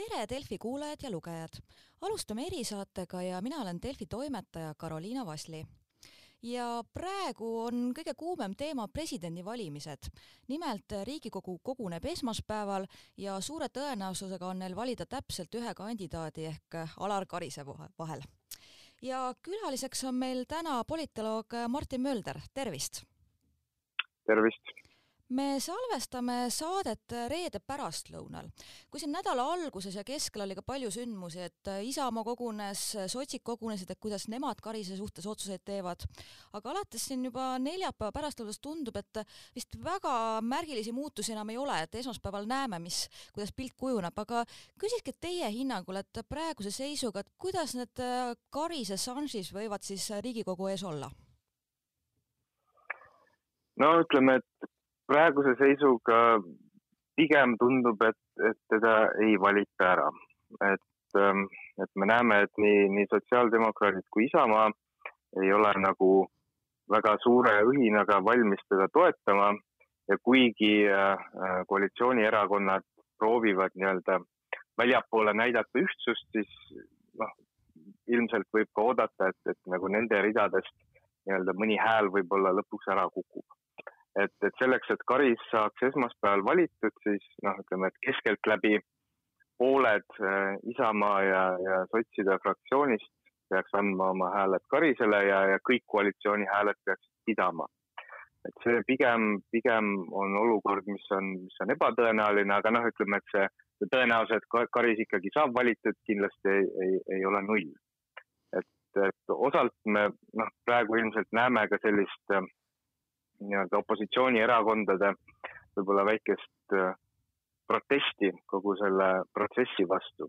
tere, Delfi kuulajad ja lugejad! alustame erisaatega ja mina olen Delfi toimetaja Karoliina Vasli. ja praegu on kõige kuumem teema presidendivalimised. nimelt Riigikogu koguneb esmaspäeval ja suure tõenäosusega on neil valida täpselt ühe kandidaadi ehk Alar Karise vahel. ja külaliseks on meil täna politoloog Martin Mölder, tervist! tervist! Me salvestame saadet reede pärastlõunal. kui siin nädala alguses ja keskel oli ka palju sündmusi, et Isamaa kogunes, sotsid kogunesid, et kuidas nemad Karise suhtes otsuseid teevad, aga alates siin juba neljapäeva pärastlõunast tundub, et vist väga märgilisi muutusi enam ei ole, et esmaspäeval näeme, mis, kuidas pilt kujuneb, aga küsikski teie hinnangul, et praeguse seisuga, et kuidas need Karise šansid võivad siis Riigikogu ees olla? no ütleme, et praeguse seisuga pigem tundub, et, et teda ei valita ära. et, ähm, et me näeme, et nii, nii sotsiaaldemokraadid kui Isamaa ei ole nagu väga suure õhinaga valmis teda toetama ja kuigi äh, koalitsioonierakonnad proovivad nii-öelda väljapoole näidata ühtsust, siis noh, ilmselt võib ka oodata, et, et nagu nende ridadest nii-öelda mõni hääl võib-olla lõpuks ära kukub et, et selleks, et Karis saaks esmaspäeval valitud, siis noh, ütleme, et keskeltläbi pooled äh, Isamaa ja, ja sotside fraktsioonist peaks andma oma hääled Karisele ja, ja kõik koalitsiooni hääled peaksid pidama. et see pigem, pigem on olukord, mis on, mis on ebatõenäoline, aga noh, ütleme, et see, see tõenäosus, et Karis ikkagi saab valitud, kindlasti ei, ei, ei ole null. et, et osalt me noh, praegu ilmselt näeme ka sellist äh, nii-öelda opositsioonierakondade võib-olla väikest äh, protesti kogu selle protsessi vastu.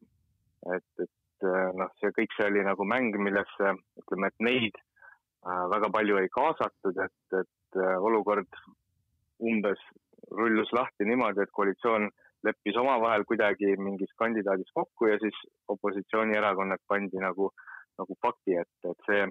et, et äh, noh, see kõik see oli nagu mäng, millesse ütleme, et neid äh, väga palju ei kaasatud, et, et olukord umbes rullus lahti niimoodi, et koalitsioon leppis omavahel kuidagi mingis kandidaadis kokku ja siis opositsioonierakonnad pandi nagu, nagu fakti ette, et see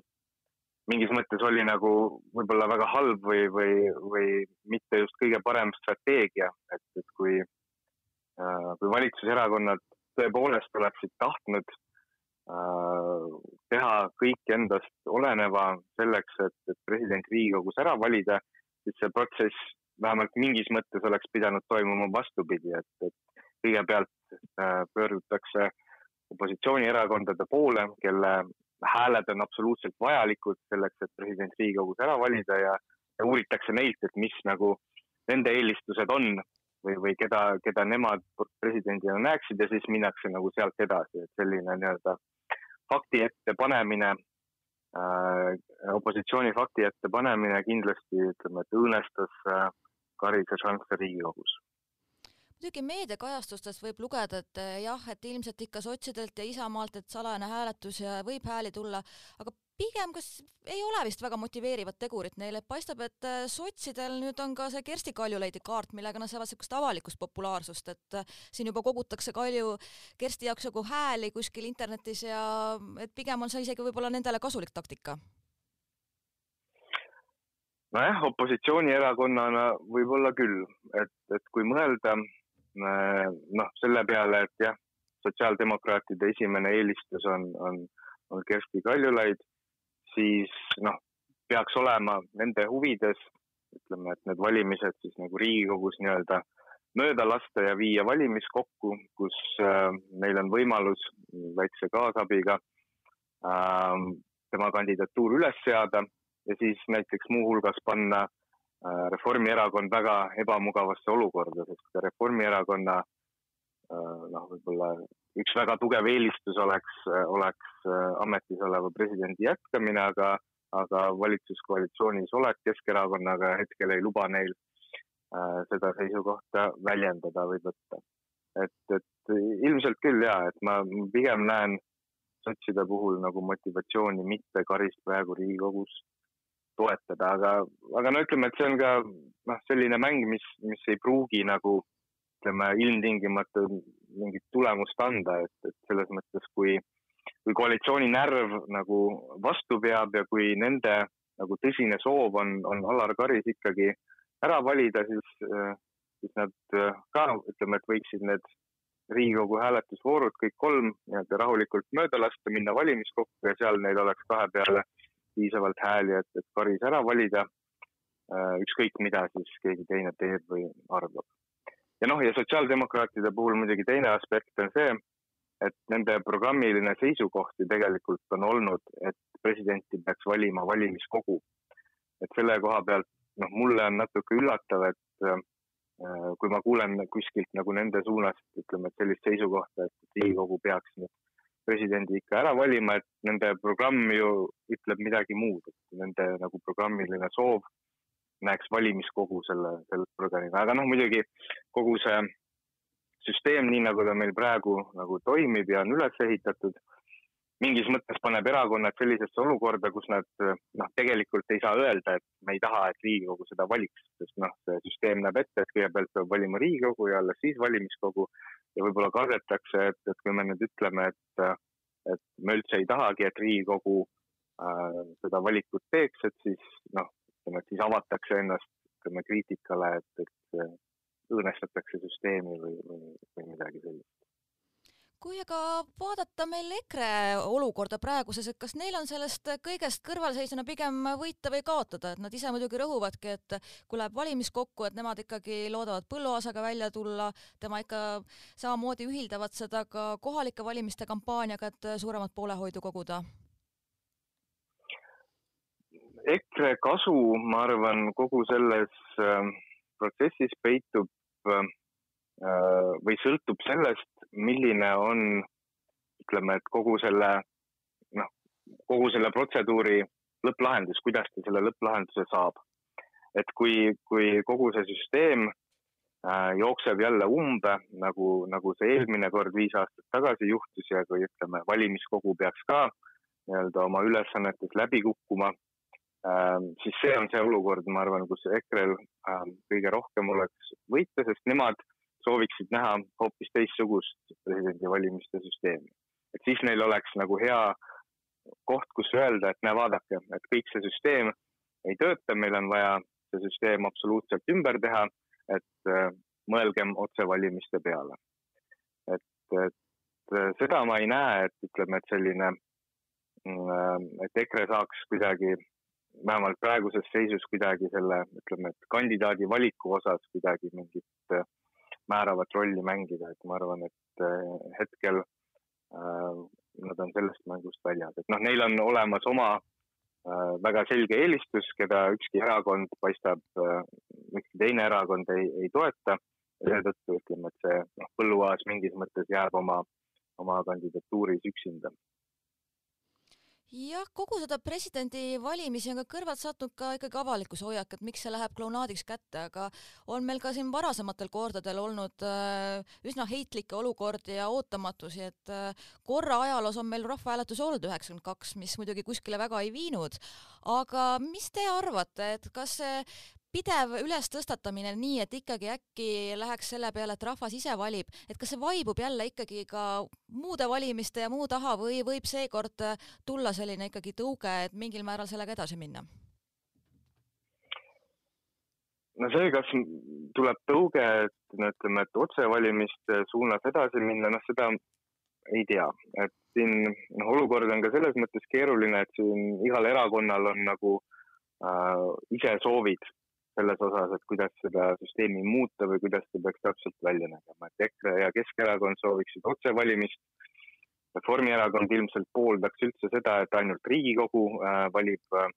mingis mõttes oli nagu võib-olla väga halb või, või, või mitte just kõige parem strateegia, et, et kui, äh, kui valitsuserakonnad tõepoolest oleksid tahtnud äh, teha kõik endast oleneva selleks, et, et president Riigikogus ära valida, siis see protsess vähemalt mingis mõttes oleks pidanud toimuma vastupidi, et, et kõigepealt äh, pöördutakse opositsioonierakondade poole, kelle hääled on absoluutselt vajalikud selleks, et president Riigikogus ära valida ja, ja uuritakse neilt, et mis nagu nende eelistused on või, või keda, keda nemad presidendina näeksid ja siis minnakse nagu sealt edasi, et selline nii-öelda fakti ette panemine äh,, opositsiooni fakti ette panemine kindlasti ütleme, et õõnestas äh, Karise šansse Riigikogus muidugi meediakajastustest võib lugeda, et eh, jah, et ilmselt ikka sotsidelt ja Isamaalt, et salajane hääletus ja võib hääli tulla, aga pigem kas ei ole vist väga motiveerivat tegurit neile, paistab, et eh, sotsidel nüüd on ka see Kersti Kaljulaidi kaart, millega nad saavad niisugust avalikust populaarsust, et eh, siin juba kogutakse Kalju Kersti jaoks nagu hääli kuskil internetis ja et pigem on see isegi võib-olla nendele kasulik taktika. Nojah, opositsioonierakonnana võib-olla küll, et, et kui mõelda noh, selle peale, et jah, sotsiaaldemokraatide esimene eelistus on, on, on Kersti Kaljulaid, siis noh, peaks olema nende huvides, ütleme, et need valimised siis nagu Riigikogus nii-öelda mööda lasta ja viia valimiskokku, kus äh, neil on võimalus väikse kaasabiga äh, tema kandidatuur üles seada ja siis näiteks muuhulgas panna Äh, Reformierakond väga ebamugavasse olukorda, sest Reformierakonna äh, noh, võib-olla üks väga tugev eelistus oleks, oleks äh, ametis oleva presidendi jätkamine, aga, aga valitsuskoalitsioonis olek Keskerakonnaga hetkel ei luba neil seda seisukohta väljendada või võtta. et, et ilmselt küll ja, et ma pigem näen sotside puhul nagu motivatsiooni mitte Karist praegu Riigikogus toetada, aga, aga no ütleme, et see on ka noh, selline mäng, mis, mis ei pruugi nagu ütleme ilmtingimata mingit tulemust anda, et, et selles mõttes, kui, kui koalitsiooni närv nagu vastu peab ja kui nende nagu tõsine soov on, on Alar Karis ikkagi ära valida, siis, siis nad ka ütleme, et võiksid need Riigikogu hääletusvoorud kõik kolm nii-öelda rahulikult mööda lasta, minna valimiskokku ja seal neil oleks kahe peale piisavalt hääli, et, et Karis ära valida. ükskõik, mida siis keegi teine teeb või arvab. ja noh, ja sotsiaaldemokraatide puhul muidugi teine aspekt on see, et nende programmiline seisukoht ju tegelikult on olnud, et presidenti peaks valima valimiskogu. et selle koha pealt, noh, mulle on natuke üllatav, et Äh, kui ma kuulen kuskilt nagu nende suunast, ütleme, et sellist seisukohta, et Riigikogu peaks nüüd presidendi ikka ära valima, et nende programm ju ütleb midagi muud, et nende nagu programmiline soov näeks valimiskogu selle, selle organiga, aga noh, muidugi kogu see süsteem, nii nagu ta meil praegu nagu toimib ja on üles ehitatud mingis mõttes paneb erakonnad sellisesse olukorda, kus nad noh, tegelikult ei saa öelda, et me ei taha, et Riigikogu seda valiks, sest noh, see süsteem näeb ette, et kõigepealt peab valima Riigikogu ja alles siis valimiskogu. Ja võib-olla kardetakse, et, et kui me nüüd ütleme, et, et me üldse ei tahagi, et Riigikogu äh, seda valikut teeks, et siis noh, ütleme, et siis avatakse ennast ütleme kriitikale, et, et õõnestatakse süsteemi või, või, või midagi sellist kui aga vaadata meil EKRE olukorda praeguses, et kas neil on sellest kõigest kõrvalseisjana pigem võita või kaotada, et nad ise muidugi rõhuvadki, et kui läheb valimiskokku, et nemad ikkagi loodavad Põlluaasaga välja tulla, tema ikka samamoodi ühildavad seda ka kohalike valimiste kampaaniaga, et suuremat poolehoidu koguda? EKRE kasu, ma arvan, kogu selles äh, protsessis peitub äh, või sõltub sellest, milline on, ütleme, et kogu selle, noh, kogu selle protseduuri lõpplahendus, kuidas ta selle lõpplahenduse saab. et kui, kui kogu see süsteem äh, jookseb jälle umbe, nagu, nagu see eelmine kord viis aastat tagasi juhtus ja kui ütleme, valimiskogu peaks ka nii-öelda oma ülesannetes läbi kukkuma äh,, siis see on see olukord, ma arvan, kus EKRE-l äh, kõige rohkem oleks võita, sest nemad sooviksid näha hoopis teistsugust presidendivalimiste süsteemi. et siis neil oleks nagu hea koht, kus öelda, et näe, vaadake, et kõik see süsteem ei tööta, meil on vaja see süsteem absoluutselt ümber teha, et äh, mõelgem otsevalimiste peale. et, et äh, seda ma ei näe, et ütleme, et selline, mm, et EKRE saaks kuidagi vähemalt praeguses seisus kuidagi selle, ütleme, et kandidaadi valiku osas kuidagi mingit äh, määravat rolli mängida, et ma arvan, et äh, hetkel äh, nad on sellest mängust väljas, et noh, neil on olemas oma äh, väga selge eelistus, keda ükski erakond paistab, ükski teine erakond ei, ei toeta. seetõttu ütleme, et see noh, Põlluaas mingis mõttes jääb oma, oma kandidatuuris üksinda jah, kogu seda presidendivalimisi on ka kõrvalt sattunud ka ikkagi avalikkuse hoiak, et miks see läheb klounaadiks kätte, aga on meil ka siin varasematel kordadel olnud äh, üsna heitlikke olukordi ja ootamatusi, et äh, korra ajaloos on meil rahvahääletus olnud üheksakümmend kaks, mis muidugi kuskile väga ei viinud. aga mis te arvate, et kas see pidev ülestõstatamine nii, et ikkagi äkki läheks selle peale, et rahvas ise valib, et kas see vaibub jälle ikkagi ka muude valimiste ja muu taha või võib seekord tulla selline ikkagi tõuge, et mingil määral sellega edasi minna? no see, kas tuleb tõuge, et no ütleme, et otsevalimiste suunas edasi minna, noh, seda ei tea, et siin noh, olukord on ka selles mõttes keeruline, et siin igal erakonnal on nagu äh, ise soovid selles osas, et kuidas seda süsteemi muuta või kuidas ta peaks täpselt välja nägema, et EKRE ja Keskerakond sooviksid otsevalimist. Reformierakond ilmselt pooldaks üldse seda, et ainult Riigikogu äh, valib äh,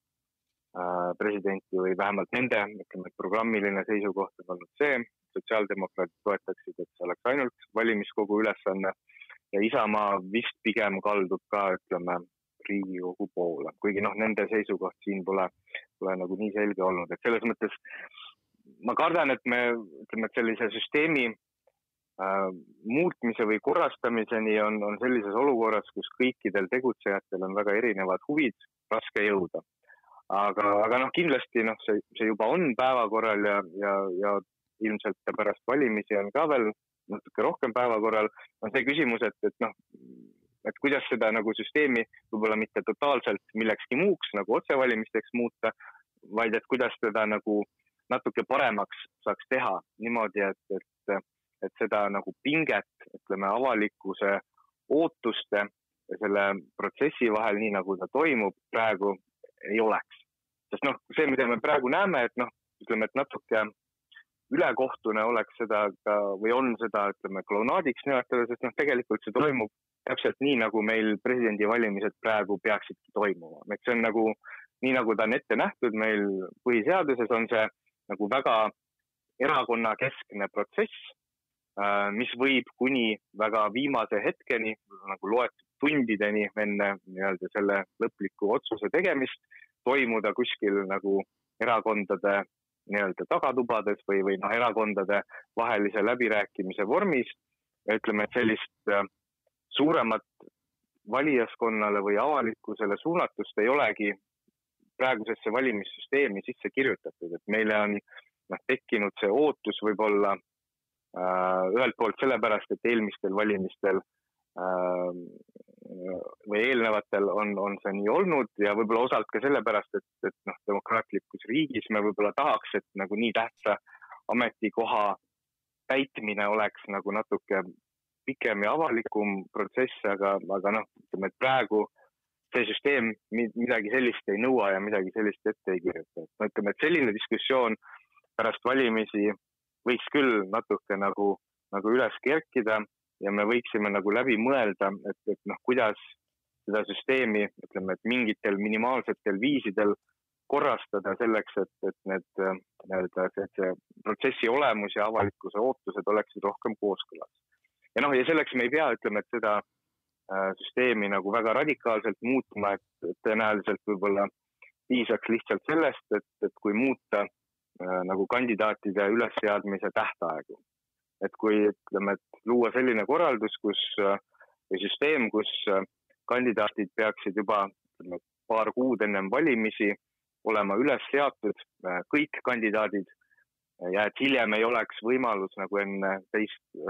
presidenti või vähemalt nende, ütleme, programmiline seisukoht on olnud see. sotsiaaldemokraadid toetaksid, et see oleks ainult valimiskogu ülesanne ja Isamaa vist pigem kaldub ka, ütleme, Riigikogu poole, kuigi noh, nende seisukoht siin pole, pole nagu nii selge olnud, et selles mõttes ma kardan, et me ütleme, et sellise süsteemi äh, muutmise või korrastamiseni on, on sellises olukorras, kus kõikidel tegutsejatel on väga erinevad huvid, raske jõuda. aga, aga noh, kindlasti noh, see, see juba on päevakorral ja, ja, ja ilmselt pärast valimisi on ka veel natuke rohkem päevakorral, on see küsimus, et, et noh, et kuidas seda nagu süsteemi võib-olla mitte totaalselt millekski muuks nagu otsevalimisteks muuta, vaid et kuidas teda nagu natuke paremaks saaks teha niimoodi, et, et, et seda nagu pinget, ütleme, avalikkuse ootuste ja selle protsessi vahel, nii nagu ta toimub praegu, ei oleks. sest noh, see, mida me praegu näeme, et noh, ütleme, et natuke ülekohtune oleks seda ka või on seda, ütleme, klounaadiks nimetada, sest noh, tegelikult see toimub täpselt nii, nagu meil presidendivalimised praegu peaksidki toimuma, et see on nagu nii, nagu ta on ette nähtud meil põhiseaduses, on see nagu väga erakonnakeskne protsess, äh, mis võib kuni väga viimase hetkeni, nagu loetud tundideni enne nii-öelda selle lõpliku otsuse tegemist toimuda kuskil nagu erakondade nii-öelda tagatubades või, või noh, erakondade vahelise läbirääkimise vormis. ütleme, et sellist äh, suuremat valijaskonnale või avalikkusele suunatust ei olegi praegusesse valimissüsteemi sisse kirjutatud, et meile on noh, tekkinud see ootus võib-olla äh, ühelt poolt sellepärast, et eelmistel valimistel äh, või eelnevatel on, on see nii olnud ja võib-olla osalt ka sellepärast, et, et noh, demokraatlikus riigis me võib-olla tahaks, et nagu nii tähtsa ametikoha täitmine oleks nagu natuke pikem ja avalikum protsess, aga, aga noh, ütleme, et praegu see süsteem midagi sellist ei nõua ja midagi sellist ette ei kirjuta, no ütleme, et selline diskussioon pärast valimisi võiks küll natuke nagu, nagu üles kerkida ja me võiksime nagu läbi mõelda, et, et noh, kuidas seda süsteemi, ütleme, et mingitel minimaalsetel viisidel korrastada selleks, et, et need nii-öelda see, see protsessi olemus ja avalikkuse ootused oleksid rohkem kooskõlas. ja noh, ja selleks me ei pea, ütleme, et seda äh, süsteemi nagu väga radikaalselt muutma, et tõenäoliselt võib-olla piisaks lihtsalt sellest, et, et kui muuta äh, nagu kandidaatide ülesseadmise tähtaegu et kui ütleme, et luua selline korraldus, kus või süsteem, kus kandidaadid peaksid juba ütleme, paar kuud ennem valimisi olema üles seatud, kõik kandidaadid ja et hiljem ei oleks võimalus nagu enne teist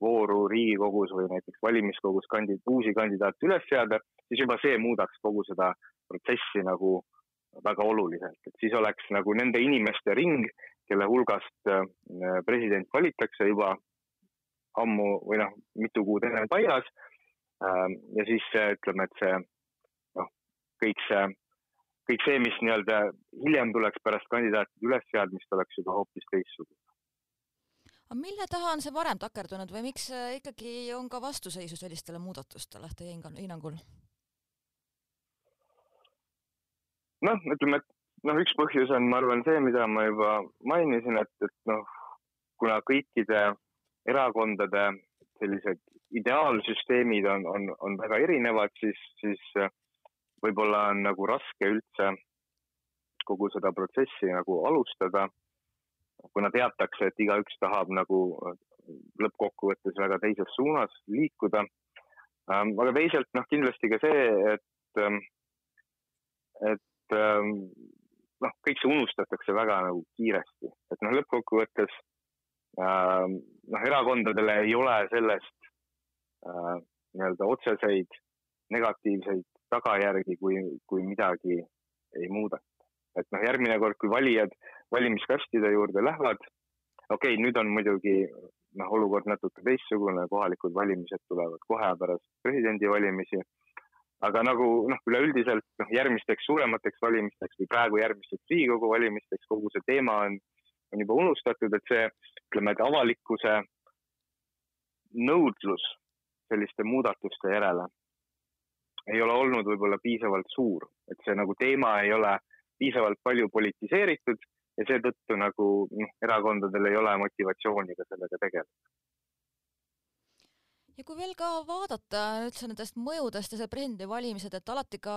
vooru Riigikogus või näiteks valimiskogus kandi-, uusi kandidaate üles seada, siis juba see muudaks kogu seda protsessi nagu väga oluliselt, et siis oleks nagu nende inimeste ring, kelle hulgast äh, president valitakse juba ammu või noh, mitu kuud enne paigas. Ähm, ja siis ütleme, et see noh, kõik see, kõik see, mis nii-öelda hiljem tuleks pärast kandidaatide ülesseadmist, oleks juba hoopis teistsugune. aga mille taha on see varem takerdunud või miks äh, ikkagi on ka vastuseisu sellistele muudatustele teie hinnangul? noh, ütleme, et noh, üks põhjus on, ma arvan, see, mida ma juba mainisin, et, et noh, kuna kõikide erakondade sellised ideaalsüsteemid on, on, on väga erinevad, siis, siis võib-olla on nagu raske üldse kogu seda protsessi nagu alustada, kuna teatakse, et igaüks tahab nagu lõppkokkuvõttes väga teises suunas liikuda. Ähm, aga teisalt noh, kindlasti ka see, et, et ähm, noh, kõik see unustatakse väga nagu kiiresti, et noh, lõppkokkuvõttes äh, noh, erakondadele ei ole sellest äh, nii-öelda otseseid negatiivseid tagajärgi, kui, kui midagi ei muudeta. et noh, järgmine kord, kui valijad valimiskastide juurde lähevad, okei okay,, nüüd on muidugi noh, olukord natuke teistsugune, kohalikud valimised tulevad kohe pärast presidendivalimisi aga nagu noh, üleüldiselt noh, järgmisteks suuremateks valimisteks või praegu järgmisteks Riigikogu valimisteks kogu see teema on, on juba unustatud, et see, ütleme, et avalikkuse nõudlus selliste muudatuste järele ei ole olnud võib-olla piisavalt suur, et see nagu teema ei ole piisavalt palju politiseeritud ja seetõttu nagu noh, erakondadel ei ole motivatsiooni ka sellega tegeleda ja kui veel ka vaadata üldse nendest mõjudest ja see presidendivalimised, et alati ka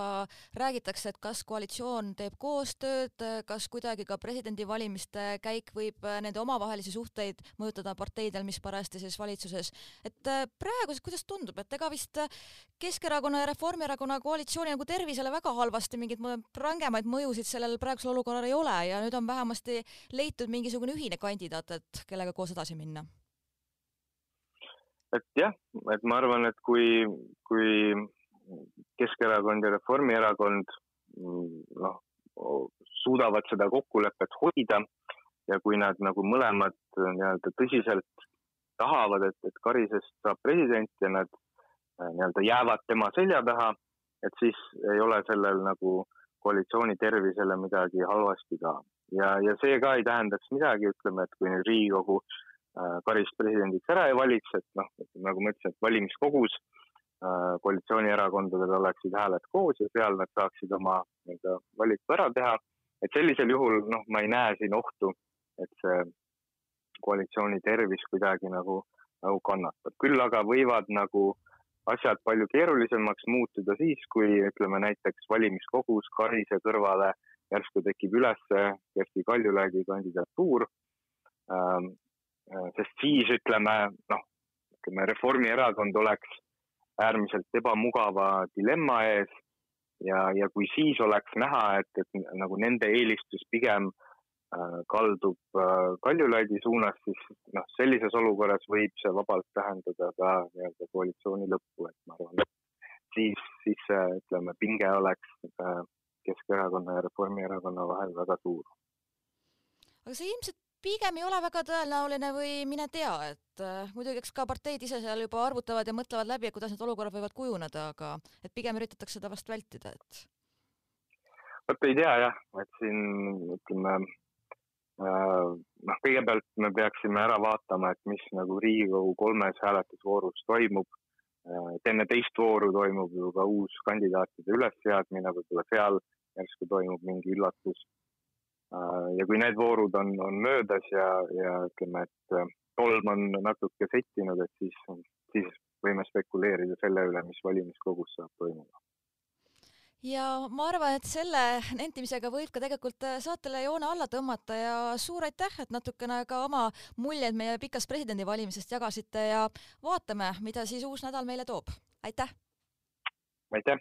räägitakse, et kas koalitsioon teeb koostööd, kas kuidagi ka presidendivalimiste käik võib nende omavahelisi suhteid mõjutada parteidel, mis parajasti siis valitsuses. et äh, praegu siis kuidas tundub, et ega vist Keskerakonna ja Reformierakonna koalitsiooni nagu tervisele väga halvasti mingeid rangemaid mõjusid sellel praegusel olukorral ei ole ja nüüd on vähemasti leitud mingisugune ühine kandidaat, et kellega koos edasi minna et jah, et ma arvan, et kui, kui Keskerakond ja Reformierakond noh, suudavad seda kokkulepet hoida ja kui nad nagu mõlemad nii-öelda tõsiselt tahavad, et, et Karisest saab president ja nad äh, nii-öelda jäävad tema selja taha, et siis ei ole sellel nagu koalitsiooni tervisele midagi halvasti ka. ja, ja see ka ei tähendaks midagi, ütleme, et kui nüüd Riigikogu äh, Karist presidendiks ära ei valiks, et noh, nagu ma ütlesin, et valimiskogus äh, koalitsioonierakondadel oleksid hääled koos ja seal nad saaksid oma nii-öelda valiku ära teha. et sellisel juhul noh, ma ei näe siin ohtu, et see koalitsiooni tervis kuidagi nagu, nagu kannatab. küll aga võivad nagu asjad palju keerulisemaks muutuda siis, kui ütleme näiteks valimiskogus Karise kõrvale järsku tekib üles Kersti Kaljulaidi kandidatuur ähm,. Sest siis ütleme noh, ütleme Reformierakond oleks äärmiselt ebamugava dilemma ees ja, ja kui siis oleks näha, et, et nagu nende eelistus pigem äh, Äh, kaldub äh, Kaljulaidi suunas, siis noh, sellises olukorras võib see vabalt tähendada ka nii-öelda koalitsiooni lõppu, et ma arvan, et siis, siis see, ütleme, pinge oleks äh, Keskerakonna ja Reformierakonna vahel väga suur. aga see ilmselt pigem ei ole väga tõenäoline või mine tea, et äh, muidugi eks ka parteid ise seal juba arvutavad ja mõtlevad läbi, kuidas need olukorrad võivad kujuneda, aga et pigem üritatakse seda vast vältida, et. vot ei tea jah, et siin ütleme Äh, noh, kõigepealt me peaksime ära vaatama, et mis nagu Riigikogu kolmes hääletusvoorus toimub. Äh, et enne teist vooru toimub ju ka uus kandidaatide ülesseadmine, võib-olla seal järsku toimub mingi üllatus. Äh, ja kui need voorud on, on möödas ja, ja ütleme, et tolm on natuke settinud, et siis, siis võime spekuleerida selle üle, mis valimiskogus saab toimuda ja ma arvan, et selle nentimisega võib ka tegelikult äh, saatele joone alla tõmmata ja suur aitäh, et natukene ka oma muljeid meie pikast presidendivalimisest jagasite ja vaatame, mida siis uus nädal meile toob. aitäh! aitäh!